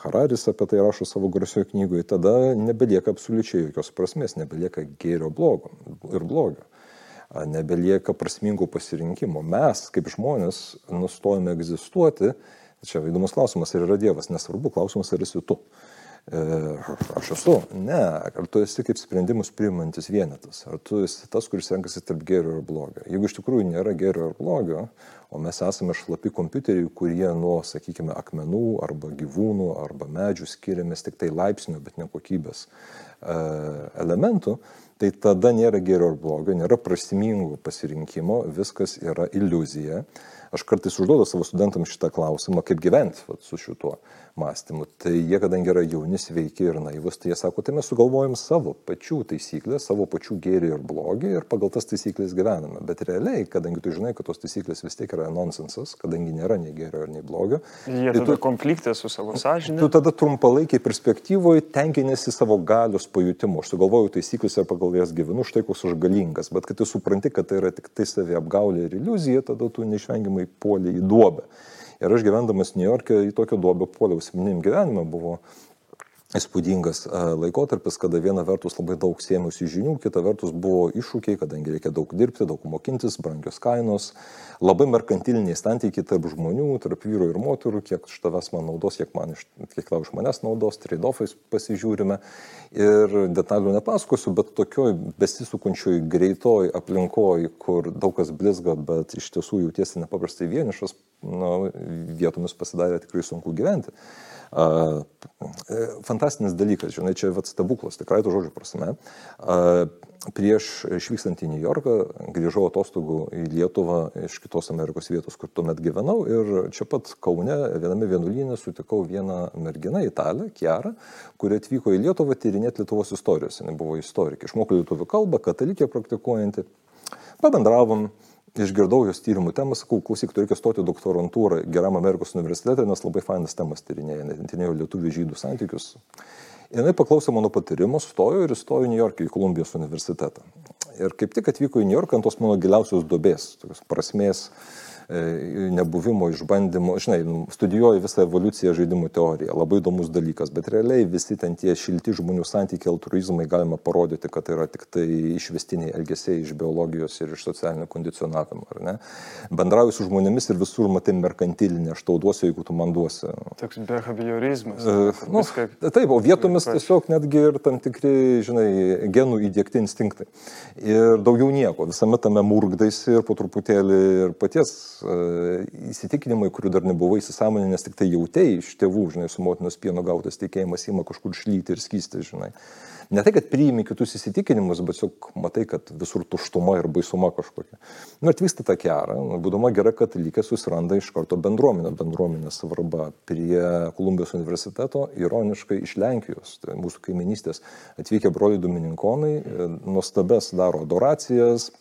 Hararis apie tai rašo savo garsioje knygoje, tada nebelieka absoliučiai jokios prasmės, nebelieka gėrio blogo ir blogio, nebelieka prasmingų pasirinkimų. Mes, kaip žmonės, nustojame egzistuoti, čia įdomus klausimas, ar yra Dievas, nesvarbu, klausimas, ar esi tu. E, aš esu. Ne, ar tu esi kaip sprendimus priimantis vienetas, ar tu esi tas, kuris renkasi tarp gėrio ir blogio. Jeigu iš tikrųjų nėra gėrio ir blogio, o mes esame šlapi kompiuteriai, kurie nuo, sakykime, akmenų arba gyvūnų arba medžių skiriamės tik tai laipsnio, bet ne kokybės e, elementų, tai tada nėra gėrio ir blogio, nėra prasmingų pasirinkimo, viskas yra iliuzija. Aš kartais užduodu savo studentams šitą klausimą, kaip gyventi vat, su šituo mąstymu. Tai jie, kadangi yra jauni, sveiki ir naivus, tai jie sako, tai mes sugalvojam savo pačių taisyklės, savo pačių gėrį ir blogį ir pagal tas taisyklės gyvename. Bet realiai, kadangi tu žinai, kad tos taisyklės vis tiek yra nonsensas, kadangi nėra nei gėrio ir nei blogio. Jie tai tada tu, konfliktė su savo sąžinė. Tu tada trumpalaikiai perspektyvoje tenkinėsi savo galios pajutimu. Aš sugalvoju taisyklės ir pagal jas gyvenu, štai koks aš galingas. Bet kai tu supranti, kad tai yra tik tai savi apgaulė ir iliuzija, tada tu neišvengiamai puoli į duobę. Ir aš gyvendamas New York'e į tokią duobę puoliau asmeniniam gyvenimą. Buvo įspūdingas laikotarpis, kada viena vertus labai daug sėmusi žinių, kita vertus buvo iššūkiai, kadangi reikia daug dirbti, daug mokintis, brangios kainos, labai merkantiliniai santykiai tarp žmonių, tarp vyro ir moterų, kiek iš tavęs man naudos, kiek, man iš, kiek tau iš manęs naudos, trade-offais pasižiūrime. Ir detalių nepasakosiu, bet tokioj besisukančioj greitoj aplinkoj, kur daug kas blizga, bet iš tiesų jautiesi nepaprastai vienišas, nu, vietomis pasidarė tikrai sunku gyventi. E, fantastinis dalykas, žinai, čia vat stebuklas, tikrai to žodžio prasme. A, prieš išvykstant į New Yorką grįžau atostogų į Lietuvą iš kitos Amerikos vietos, kur tuomet gyvenau ir čia pat Kaune viename vienuolynė sutikau vieną merginą, italę, Kiarą, kuri atvyko į Lietuvą tyrinėti Lietuvos istorijos. Jis buvo istorikė, išmoko lietuvių kalbą, katalikė praktikuojanti. Pabendravom, išgirdau jos tyrimų temą, sakau, klausyk, tu reikia stoti doktorantūrą geram Amerikos universitete, nes labai fainas temas tyrinėja, net tyrinėjo lietuvių žydų santykius. Ir jinai paklausė mano patarimo, stojo ir įstojo į New Yorką, į Kolumbijos universitetą. Ir kaip tik atvyko į New Yorką ant tos mano giliausios dobės, tokios prasmės, E, nebuvimo išbandymo, žinai, nu, studijuoju visą evoliuciją žaidimų teoriją, labai įdomus dalykas, bet realiai visi ten tie šilti žmonių santykiai, altruizmai galima parodyti, kad tai yra tik tai išvestiniai elgesiai iš biologijos ir iš socialinio kondicionavimo, ar ne? Bendrauju su žmonėmis ir visur matai merkantilinį, aš tau duosiu, jeigu tu man duosi. Toks behaviorizmas. Uh, nu, viską... Taip, o vietomis tiesiog netgi ir tam tikri, žinai, genų įdėkti instinktai. Ir daugiau nieko, visame tame murgdaisi ir po truputėlį ir paties įsitikinimai, kurių dar nebuvo įsisamonę, nes tik tai jautėjai iš tėvų, žinai, su motinos pieno gautas tikėjimas įma kažkur šlyti ir skysti, žinai. Ne tai, kad priimi kitus įsitikinimus, bet tiesiog matai, kad visur tuštuma ir baisuma kažkokia. Nu, atvyksta ta kera, nu, būdama gera katalikė susiranda iš karto bendruomenę, bendruomenės svarba prie Kolumbijos universiteto, ironiškai iš Lenkijos, tai mūsų kaiminystės atvykę broliai Domininkonai, nuostabes daro adoracijas,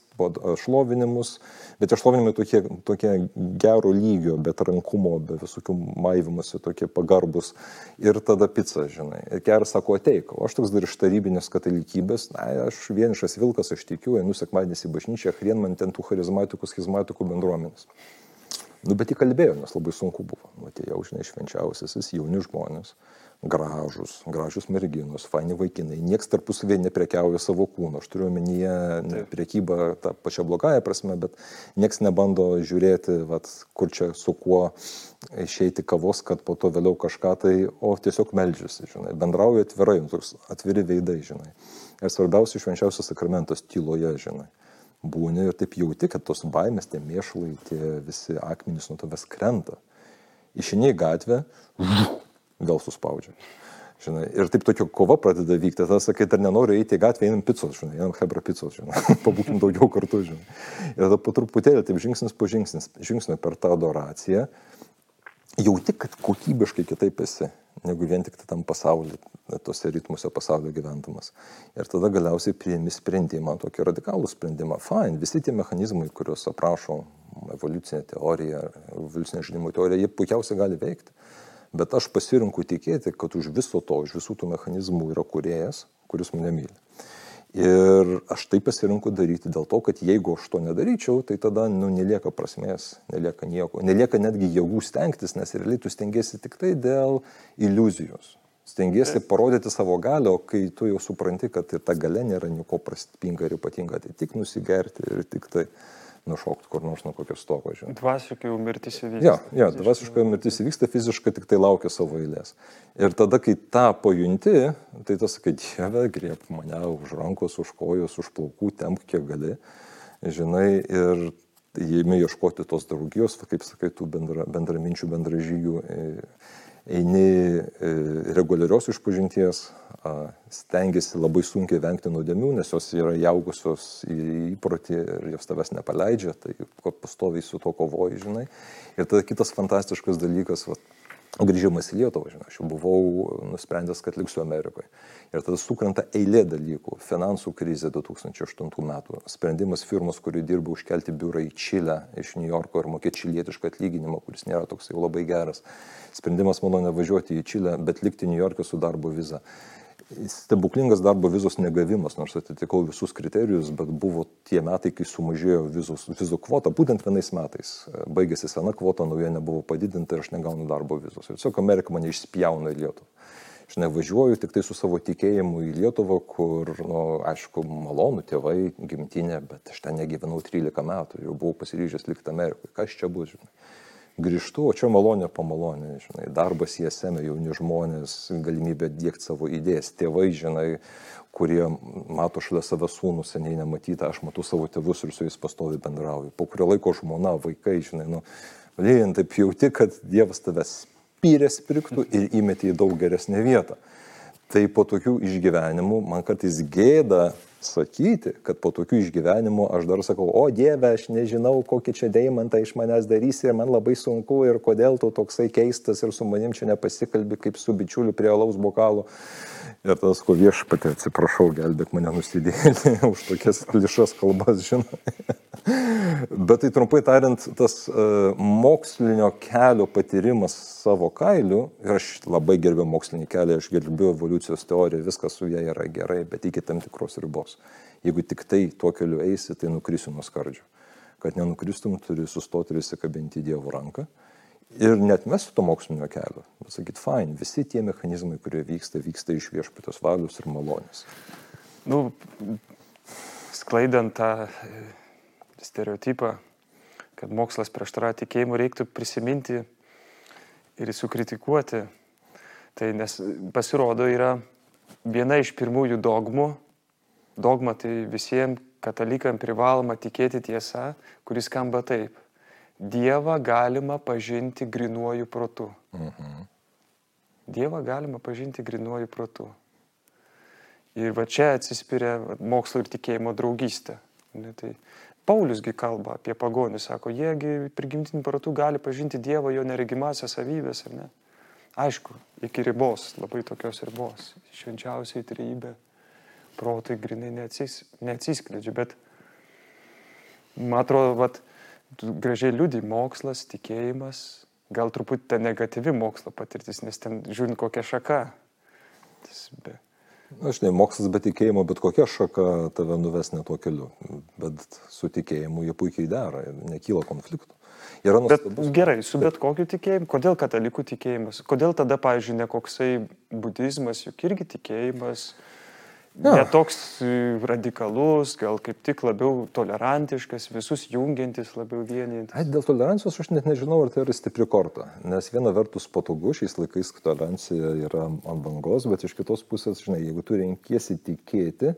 šlovinimus, bet šlovinimai tokie, tokie gero lygio, be rankumo, be visokių maivimuose, tokie pagarbus. Ir tada pica, žinai. Ir keras sako, ateik, o aš toks dar iš tarybinės katalikybės, na, aš vienišas vilkas, aš tikiu, einu sekmadienis į bažnyčią, hrien man ten tų charizmatikų, schizmatikų bendruomenės. Nu, bet įkalbėjo, nes labai sunku buvo. Atėjau, žinai, švenčiausiasis, jauni žmonės gražus, gražius merginos, faini vaikinai, nieks tarpusavėje neprekiauja savo kūno. Aš turiu omenyje ne priekybą tą pačią blogąją prasme, bet nieks nebando žiūrėti, vat, kur čia su kuo išeiti kavos, kad po to vėliau kažką tai, o tiesiog melžiasi, žinai, bendrauja atvirai, nu, atviri veidai, žinai. Ir svarbiausia švenčiausias sakramentas tyloje, žinai. Būni ir taip jauti, kad tos baimės, tie mėšlai, tie visi akmenys nuo tavęs krenta. Išiniai gatvę, vėl suspaudžia. Žinai, ir taip tokia kova pradeda vykti. Tada sakai, dar nenoriu eiti į gatvę, einam picos, žinai, einam hebra picos, žinai, pabūkim daugiau kartu, žinai. Ir tada po truputėlį, taip žingsnis po žingsnis, žingsnio per tą adoraciją, jauti, kad kokybiškai kitaip esi, negu vien tik tam pasaulyje, tose ritmuose pasaulio gyventamas. Ir tada galiausiai priimi sprendimą, tokį radikalų sprendimą. Fine, visi tie mechanizmai, kuriuos aprašo evoliucinė teorija, evoliucinė žaidimų teorija, jie puikiausiai gali veikti. Bet aš pasirinku tikėti, kad už viso to, už visų tų mechanizmų yra kuriejas, kuris mane myli. Ir aš tai pasirinku daryti dėl to, kad jeigu aš to nedaryčiau, tai tada nu, nelieka prasmės, nelieka nieko, nelieka netgi jėgų stengtis, nes realiai tu stengiasi tik tai dėl iliuzijos. Stengiasi parodyti savo galę, o kai tu jau supranti, kad ir ta gale nėra nieko prastpinga ir ypatinga, tai tik nusigerti ir tik tai nušokti kur nors nuo kokio stogo. Dvasiškai jau mirtis įvyksta. Ja, ja, dvasiškai mirtis įvyksta, fiziškai tik tai laukia savo eilės. Ir tada, kai tą pajunti, tai tas, kad Dieve, griep mane už rankos, už kojos, už plaukų, temk kiek gali, žinai, ir jėmi ieškoti tos draugijos, kaip sakai, tų bendra, bendraminčių, bendražygių, eini e, reguliarios išpažinties, stengiasi labai sunkiai vengti nuodėmių, nes jos yra jaugusios į įprotį ir jos tavęs nepaleidžia, tai pastoviai su to kovoji, žinai. Ir tada kitas fantastiškas dalykas, va, grįžimas į Lietuvą, žinai, aš jau buvau nusprendęs, kad liksiu Amerikoje. Ir tada sukrenta eilė dalykų. Finansų krizė 2008 metų. Sprendimas firmos, kuri dirba užkelti biurą į Čilę iš New Yorko ir mokėti čilietišką atlyginimą, kuris nėra toks jau labai geras. Sprendimas mano nevažiuoti į Čilę, bet likti New York'e su darbo viza stebuklingas darbo vizos negavimas, nors atitikau visus kriterijus, bet buvo tie metai, kai sumažėjo vizos, vizų kvota, būtent vienais metais. Baigėsi sena kvota, nauja nebuvo padidinta ir aš negaunu darbo vizos. Ir tiesiog Amerika mane išspjauna į Lietuvą. Žinai, važiuoju tik tai su savo tikėjimu į Lietuvą, kur, nu, aišku, malonu tėvai, gimtinė, bet aš ten negyvenau 13 metų, jau buvau pasiryžęs likti Amerikoje. Kas čia bus, žinai grįžtu, o čia malonė po malonė, žinai, darbas į esame, jauni žmonės, galimybė dėkti savo idėjas, tėvai, žinai, kurie mato šalia save sūnų seniai nematytą, aš matau savo tėvus ir su jais pastovi bendrauju. Po kurio laiko žmona, vaikai, žinai, nu, lyjant taip jauti, kad Dievas tavęs spyrės pirktų ir įmetė į daug geresnę vietą. Tai po tokių išgyvenimų man kartais gėda sakyti, kad po tokių išgyvenimų aš dar sakau, o Dieve, aš nežinau, kokį čia deimantą iš manęs darysi ir man labai sunku ir kodėl tu toksai keistas ir su manim čia nepasikalbi kaip su bičiuliu prie alaus bokalo. Ir tas, ko viešpatė, atsiprašau, gelbėk mane nusidėlį už tokias klišas kalbas, žinai. Bet tai trumpai tariant, tas uh, mokslinio kelio patyrimas savo kailiu, ir aš labai gerbiu mokslinį kelią, aš gerbiu evoliucijos teoriją, viskas su ja yra gerai, bet iki tam tikros ribos. Jeigu tik tai tuo keliu eisi, tai nukrisiu nuo skardžio. Kad nenukristum, turi sustoti ir įsikabinti Dievo ranką. Ir net mes to mokslinio kelio. Bet sakyt, fine, visi tie mechanizmai, kurie vyksta, vyksta iš viešpatės valios ir malonės. Nu, sklaidant tą e, stereotipą, kad mokslas prieštarauja tikėjimu, reiktų prisiminti ir sukritikuoti. Tai nes pasirodo yra viena iš pirmųjų dogmų. Dogma tai visiems katalikam privaloma tikėti tiesa, kuris skamba taip Dievą galima pažinti grinuoju protu. Mhm. Dievą galima pažinti grinuoju protu. Ir va čia atsispiria mokslo ir tikėjimo draugystė. Ne, tai Pauliusgi kalba apie pagonį, sako, jiegi prigimtiniu protu gali pažinti Dievą jo neregimasias savybės, ar ne? Aišku, iki ribos, labai tokios ribos. Švenčiausiai trybė, protai grinai neatsis, neatsiskleidžia, bet man atrodo, vat, gražiai liūdį mokslas, tikėjimas, gal truputį ta negatyvi mokslo patirtis, nes ten žiūrint kokia šaka. Tas be, Aš ne mokslas be tikėjimo, bet kokia šaka tave nuves ne tuo keliu. Bet su tikėjimu jie puikiai dera nekyla konfliktų. Yra Bet nuostabus. gerai, su bet kokiu tikėjimu, kodėl katalikų tikėjimas, kodėl tada, pavyzdžiui, ne koksai budizmas, juk irgi tikėjimas, Jo. netoks e, radikalus, gal kaip tik labiau tolerantiškas, visus jungiantis, labiau vienijantis. Ai, dėl tolerancijos aš net nežinau, ar tai yra stipri korta. Nes viena vertus patogu, šiais laikais tolerancija yra ant bangos, bet iš kitos pusės, žinai, jeigu tu renkiesi tikėti,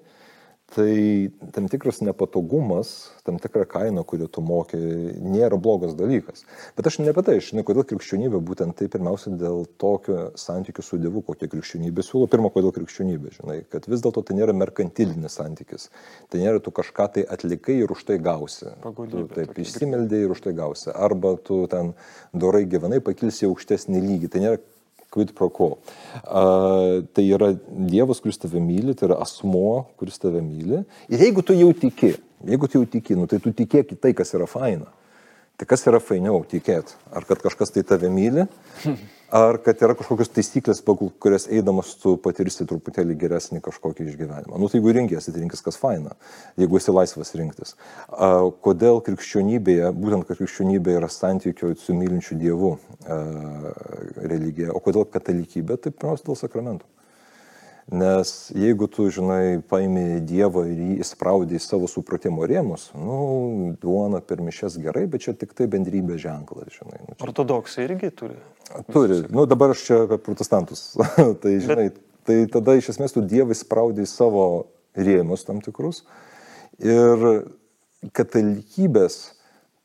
tai tam tikras nepatogumas, tam tikra kaina, kurią tu moki, nėra blogas dalykas. Bet aš ne apie tai, žinai, kodėl krikščionybė būtent tai pirmiausia dėl tokio santykių su Dievu, kokie krikščionybė siūlo. Pirma, kodėl krikščionybė, žinai, kad vis dėlto tai nėra merkantilinis santykis. Tai nėra tu kažką tai atlikai ir už tai gausi. Pagonybė Tu taip įsimeldė ir už tai gausi. Arba tu ten dorai gyvenai, pakilsi aukštesnį lygį. Tai nėra quid pro quo. Uh, tai yra Dievas, kuris tave myli, tai yra asmo, kuris tave myli. Ir jeigu tu jau tiki, jeigu tu jau tiki, nu, tai tu tikėk į tai, kas yra faina. Tai kas yra fainiau tikėti? Ar kad kažkas tai tave myli, ar kad yra kažkokios taisyklės, pagal kurias eidamas tu patirsi truputėlį geresnį kažkokį išgyvenimą. Nu, tai jeigu rinkėsi, tai rinkis kas faina, jeigu esi laisvas rinktis. Kodėl krikščionybėje, būtent kad krikščionybė yra santykio su mylinčiu Dievu religija, o kodėl katalikybė, tai pirmiausia dėl sakramentų. Nes jeigu tu, žinai, paimi Dievą ir jį įspraudai į savo supratimo rėmus, nu, duona per mišes gerai, bet čia tik tai bendrybė ženklas, žinai. Nu, čia Ortodoksai irgi turi. Turi. Nu, dabar aš čia apie protestantus. tai, žinai, tai tada iš esmės tu Dievą įspraudai į savo rėmus tam tikrus. Ir katalikybės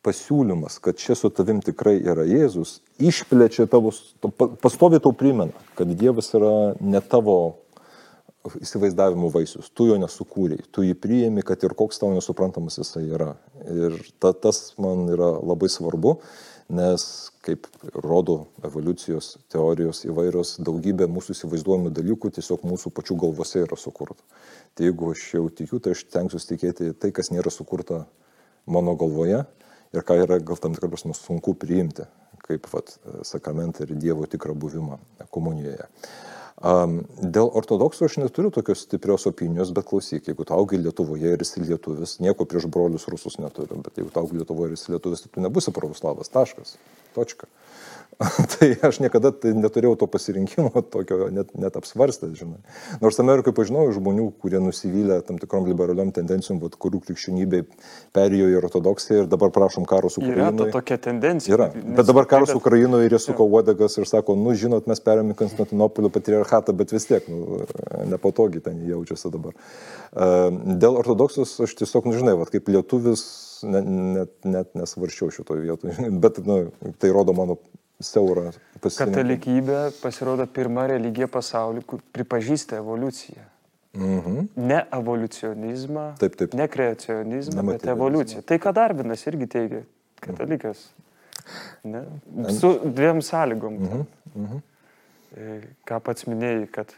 pasiūlymas, kad čia su tavim tikrai yra Jėzus, išplečia tavo, pastovi tau primena, kad Dievas yra ne tavo įsivaizdavimų vaisius, tu jo nesukūrei, tu jį priėmi, kad ir koks tau nesuprantamas jisai yra. Ir ta, tas man yra labai svarbu, nes, kaip rodo evoliucijos teorijos įvairios, daugybė mūsų įsivaizduojamų dalykų tiesiog mūsų pačių galvose yra sukurta. Tai jeigu aš jau tikiu, tai aš tenksiuosi tikėti tai, kas nėra sukurta mano galvoje ir ką yra gal tam tikrą prasme sunku priimti, kaip vat, sakramentą ir Dievo tikrą buvimą komunijoje. Um, dėl ortodoksų aš neturiu tokios stiprios opinijos, bet klausyk, jeigu tu augai Lietuvoje ir esi lietuvis, nieko prieš brolius rusus neturiu, bet jeigu tu augai Lietuvoje ir esi lietuvis, tai tu nebūsi pravoslavas, taškas, točka. tai aš niekada tai neturėjau to pasirinkimo, tokio net, net apsvarstęs, žinai. Nors Amerikoje pažinojau žmonių, kurie nusivylę tam tikrom liberaliom tendencijom, vat, kurių krikščionybė perėjo į ortodoksiją ir dabar prašom karo su Yra ta tokia tendencija. Yra. Bet dabar karas bet- Ukrainoje ir jie suko uodegas ir sako, nu žinot, mes perėmėm Konstantinopolio patriarchatą, bet vis tiek, nu, nepatogiai ten jaučiasi dabar. E, Dėl ortodoksijos aš tiesiog, nu žinai, vat, kaip lietuvis net, net, net nesvarščiau šitoje vietoje, bet nu, tai rodo mano siaurą pasirinkimą. Katalikybė pasirodo pirma religija pasaulyje, kur pripažįsta evoliuciją. Mhm. Ne evoliucionizmą, Taip, taip. ne kreacionizmą, Ne bet evoliuciją. Tai ką Darvinas irgi teigia, katalikas. Ne? Su dviem sąlygom. Mhm. E, Ką pats minėjai, kad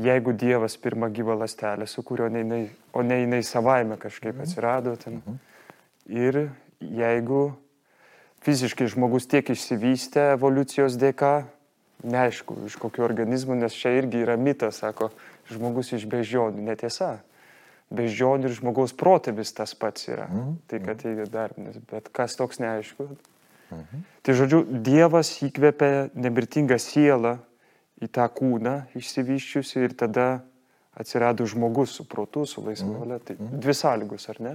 jeigu Dievas pirmą gyvą lastelę sukūrė, o ne jinai, o ne jinai savaime kažkaip atsirado ten. Ir jeigu fiziškai žmogus tiek išsivystė evoliucijos dėka, neaišku, iš kokių organizmų, nes čia irgi yra mitas, sako, žmogus iš beždžionių, netiesa. Beždžionių ir žmogaus protėvis tas pats yra. Tai, kad teigia darbinis, bet kas toks neaišku. Tai žodžiu, Dievas įkvėpia nemirtingą sielą į tą kūną išsivyščiusi ir tada atsirado žmogus su protu, su laisva valia. Tai dvi sąlygos, ar ne?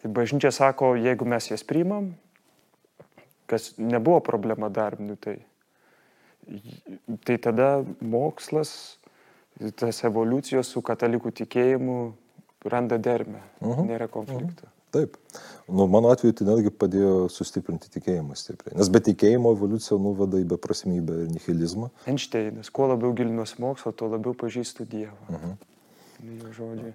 Tai bažnyčia sako, jeigu mes jas priimam, kas nebuvo problema darbinių, tai, tai tada mokslas, tas evoliucijos su katalikų tikėjimu randa dermę, nėra konflikto. Taip. Nu, mano atveju tai netgi padėjo sustiprinti tikėjimą stipriai. Nes be tikėjimo evoliucija nuveda į beprasmybę ir nihilizmą. Einšteinas, kuo labiau gilinuosi mokslo, tuo labiau pažįstu Dievą. Uh -huh. Jo žodžiai.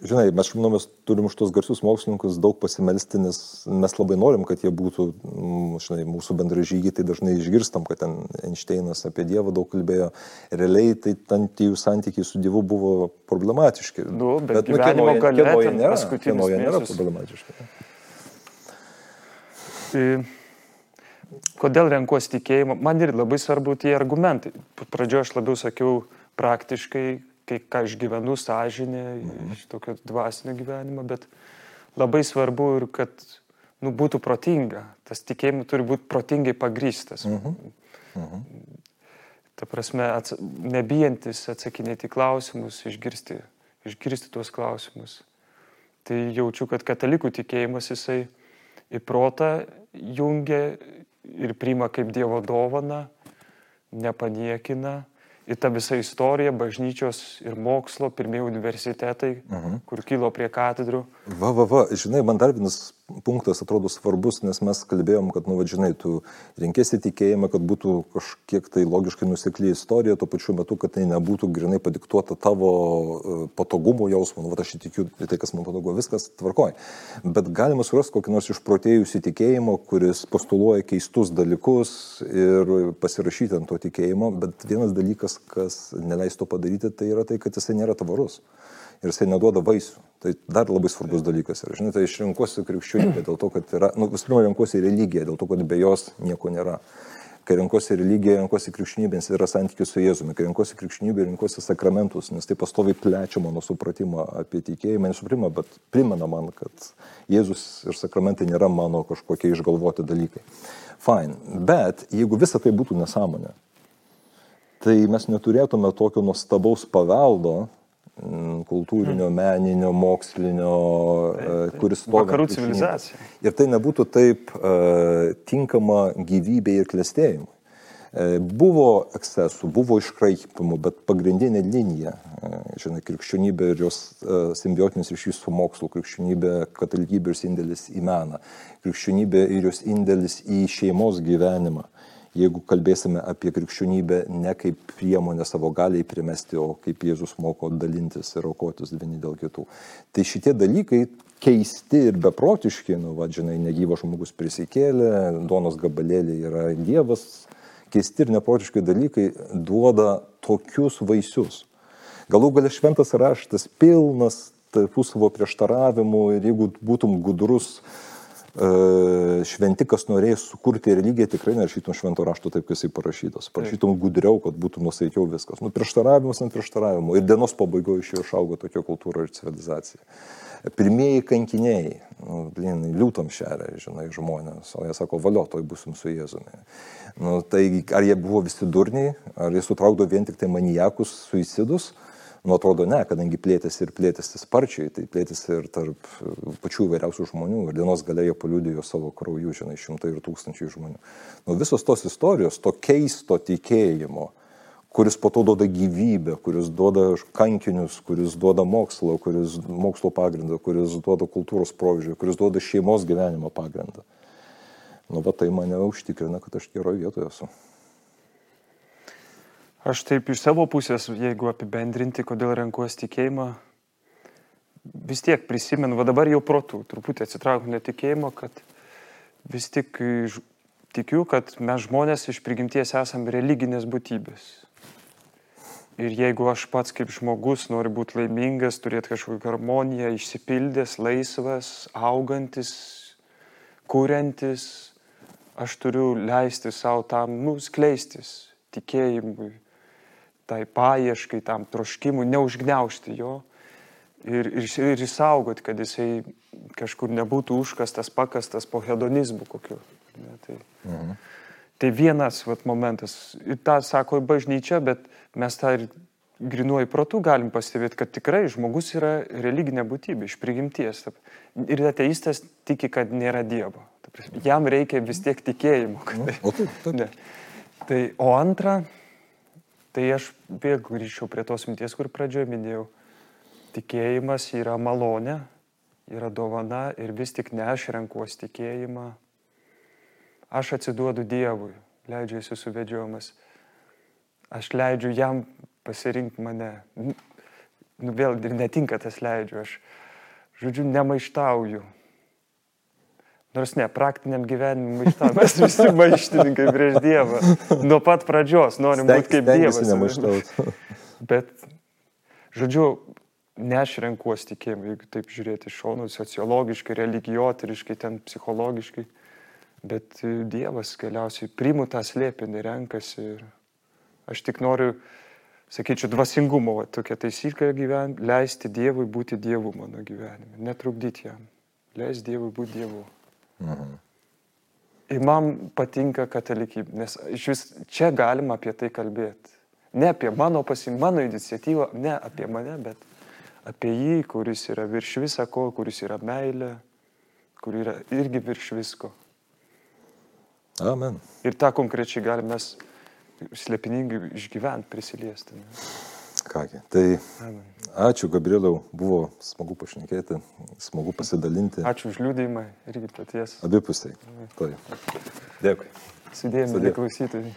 Žinai, mes, žinau, mes turim už tos garsius mokslininkus daug pasimelsti, nes mes labai norim, kad jie būtų, mm, žinai, mūsų bendražygiai, tai dažnai išgirstam, kad ten Einšteinas apie Dievą daug kalbėjo. Realiai tai ten tie jų santykiai su Dievu buvo problematiški. Nu, bet, bet nu, gyvenimo nu, gale kienoje nėra, kienoje nėra problematiški. Tai, kodėl renkuosi tikėjimą? Man ir labai svarbu tie argumentai. Pradžioje aš labiau sakiau praktiškai, kai ką aš gyvenu sąžinė, mhm. iš tokio dvasinio gyvenimo, bet labai svarbu ir kad nu, būtų protinga. Tas tikėjimas turi būti protingai pagrystas. Mhm. Mhm. Ta prasme, ats nebijantis atsakinėti klausimus, išgirsti, išgirsti tuos klausimus. Tai jaučiu, kad katalikų tikėjimas jisai į protą jungia ir priima kaip Dievo dovana, nepaniekina į tą visą istoriją bažnyčios ir mokslo, pirmieji universitetai, mhm. kur kilo prie katedrų. Va, va, va, žinai, man dar vienas punktas atrodo svarbus, nes mes kalbėjom, kad, nu, vadžinai, tu rinkėsi tikėjimą, kad būtų kažkiek tai logiškai nusikli istorija, tuo pačiu metu, kad tai nebūtų grinai padiktuota tavo e, patogumo jausmo, nu, va, aš tikiu į tai, kas man patogu, viskas tvarkoja. Bet galima surasti kokį nors išprotėjusių tikėjimo, kuris postuluoja keistus dalykus ir pasirašyti ant to tikėjimo, bet vienas dalykas, kas neleis to padaryti, tai yra tai, kad jisai nėra tvarus ir jisai neduoda vaisių. Tai dar labai svarbus dalykas yra. Žinai, tai aš renkuosi krikščionybę dėl to, kad yra, nu, visų pirma, renkuosi religiją, dėl to, kad be jos nieko nėra. Kai renkuosi religiją, renkuosi krikščionybę, nes yra santykis su Jėzumi. Kai renkuosi krikščionybę, renkuosi sakramentus, nes tai pastoviai plečia mano supratimą apie tikėjimą, nesuprimą, bet primena man, kad Jėzus ir sakramentai nėra mano kažkokie išgalvoti dalykai. Fine. Bet jeigu visa tai būtų nesąmonė, tai mes neturėtume tokio nuostabaus paveldo, kultūrinio, meninio, mokslinio, taip, e, taip. kuris stovi. Vakarų civilizacija. Ir tai nebūtų taip uh, tinkama gyvybei ir klėstėjimui. Uh, buvo ekscesų, buvo iškraipimų, bet pagrindinė linija, žinai, krikščionybė ir jos simbiotinis ryšys su mokslu, krikščionybė, katalikybė ir indėlis į meną, krikščionybė ir jos indėlis į šeimos gyvenimą. Jeigu kalbėsime apie krikščionybę ne kaip priemonę savo galiai primesti, o kaip Jėzus moko dalintis ir aukotis vieni dėl kitų. Tai šitie dalykai keisti ir beprotiški, nu, va, žinai, negyvas žmogus prisikėlė, donos gabalėlė yra Dievas, keisti ir neprotiški dalykai duoda tokius vaisius. Galų galia šventas raštas pilnas tarpusavo prieštaravimų ir jeigu būtum gudrus, uh, šventikas norėjęs sukurti religiją, tikrai nerašytum švento rašto taip, kaip jisai parašytas. Parašytum gudriau, kad būtų nusaikiau viskas. Nu, prieštaravimas ant prieštaravimo. Ir dienos pabaigoje iš jo išaugo tokia kultūra ir civilizacija. Pirmieji kankiniai, nu, blin, liūtam šeria, žinai, žmonės, o jie sako, valio, toj busim su Jėzumi. Nu, tai ar jie buvo visi durniai, ar jie sutraukdo vien tik tai manijakus, suicidus, Nu, atrodo, ne, kadangi plėtėsi ir plėtėsi sparčiai, tai plėtėsi ir tarp e, pačių įvairiausių žmonių ir dienos galėjo paliudijo savo krauju, žinai, šimtai ir tūkstančiai žmonių. Nu, visos tos istorijos, to keisto tikėjimo, kuris po to duoda gyvybę, kuris duoda kankinius, kuris duoda mokslo, kuris mokslo pagrindą, kuris duoda kultūros proveržį, kuris duoda šeimos gyvenimo pagrindą. Nu, va tai mane užtikrina, kad aš geroje vietoje esu. Aš taip iš savo pusės, jeigu apibendrinti, kodėl renkuosi tikėjimą, vis tiek prisimenu, va dabar jau protų, truputį atsitraukiu nuo tikėjimo, kad vis tik tikiu, kad mes žmonės iš prigimties esame religinės būtybės. Ir jeigu aš pats kaip žmogus noriu būti laimingas, turėti kažkokią harmoniją, išsipildęs, laisvas, augantis, kuriantis, aš turiu leisti savo tam, nu, skleistis tikėjimui, tai paieškai, tam troškimui, neužgneušti jo ir, ir, ir išsaugoti, kad jisai kažkur nebūtų užkastas, pakastas po hedonizmu kokiu. Ne, tai, mhm. tai vienas vat, momentas. Ir tą sako bažnyčia, bet mes tą ir grinuoju protų galim pastebėti, kad tikrai žmogus yra religinė būtybė iš prigimties. Ir ateistas tiki, kad nėra Dievo. Jam reikia vis tiek tikėjimo. Kad... Nu, o taip, taip. Tai, o antra, Tai aš vėl grįžčiau prie tos minties, kur pradžioje minėjau. Tikėjimas yra malonė, yra dovana ir vis tik ne aš renkuosi tikėjimą. Aš atsiduodu Dievui, leidžiuosi suvedžiojamas. Aš leidžiu jam pasirinkti mane. Nu, vėl ir netinka tas leidžiu, aš, žodžiu, nemaištauju. Nors ne, praktiniam gyvenimui maištauju. Mes visi maištininkai prieš Dievą. Nuo pat pradžios norim būti kaip Dievas. Bet, žodžiu, ne aš renkuosi tikėjimą, jeigu taip žiūrėti iš šonų, sociologiškai, religijoteriškai, ten psichologiškai, bet Dievas galiausiai priimu tą slėpinį, renkasi ir aš tik noriu, sakyčiau, dvasingumo, va, tokia taisyklė gyventi, leisti Dievui būti Dievu mano gyvenime, netrukdyti jam, leisti Dievui būti Dievu. Mhm. Ir man patinka katalikybė, nes iš vis čia galima apie tai kalbėti. Ne apie mano pasim, mano iniciatyvą, ne apie mane, bet apie jį, kuris yra virš visako, kuris yra meilė, kur yra irgi virš visko. Amen. Ir tą konkrečiai galime mes slėpiningai išgyventi, prisiliesti. Ne? Kągi, tai ačiū Gabrielau, buvo smagu pašnekėti, smagu pasidalinti. Ačiū už liūdėjimą irgi paties. Abipusiai. Tai. Dėkui. Sudėjome, klausytojai.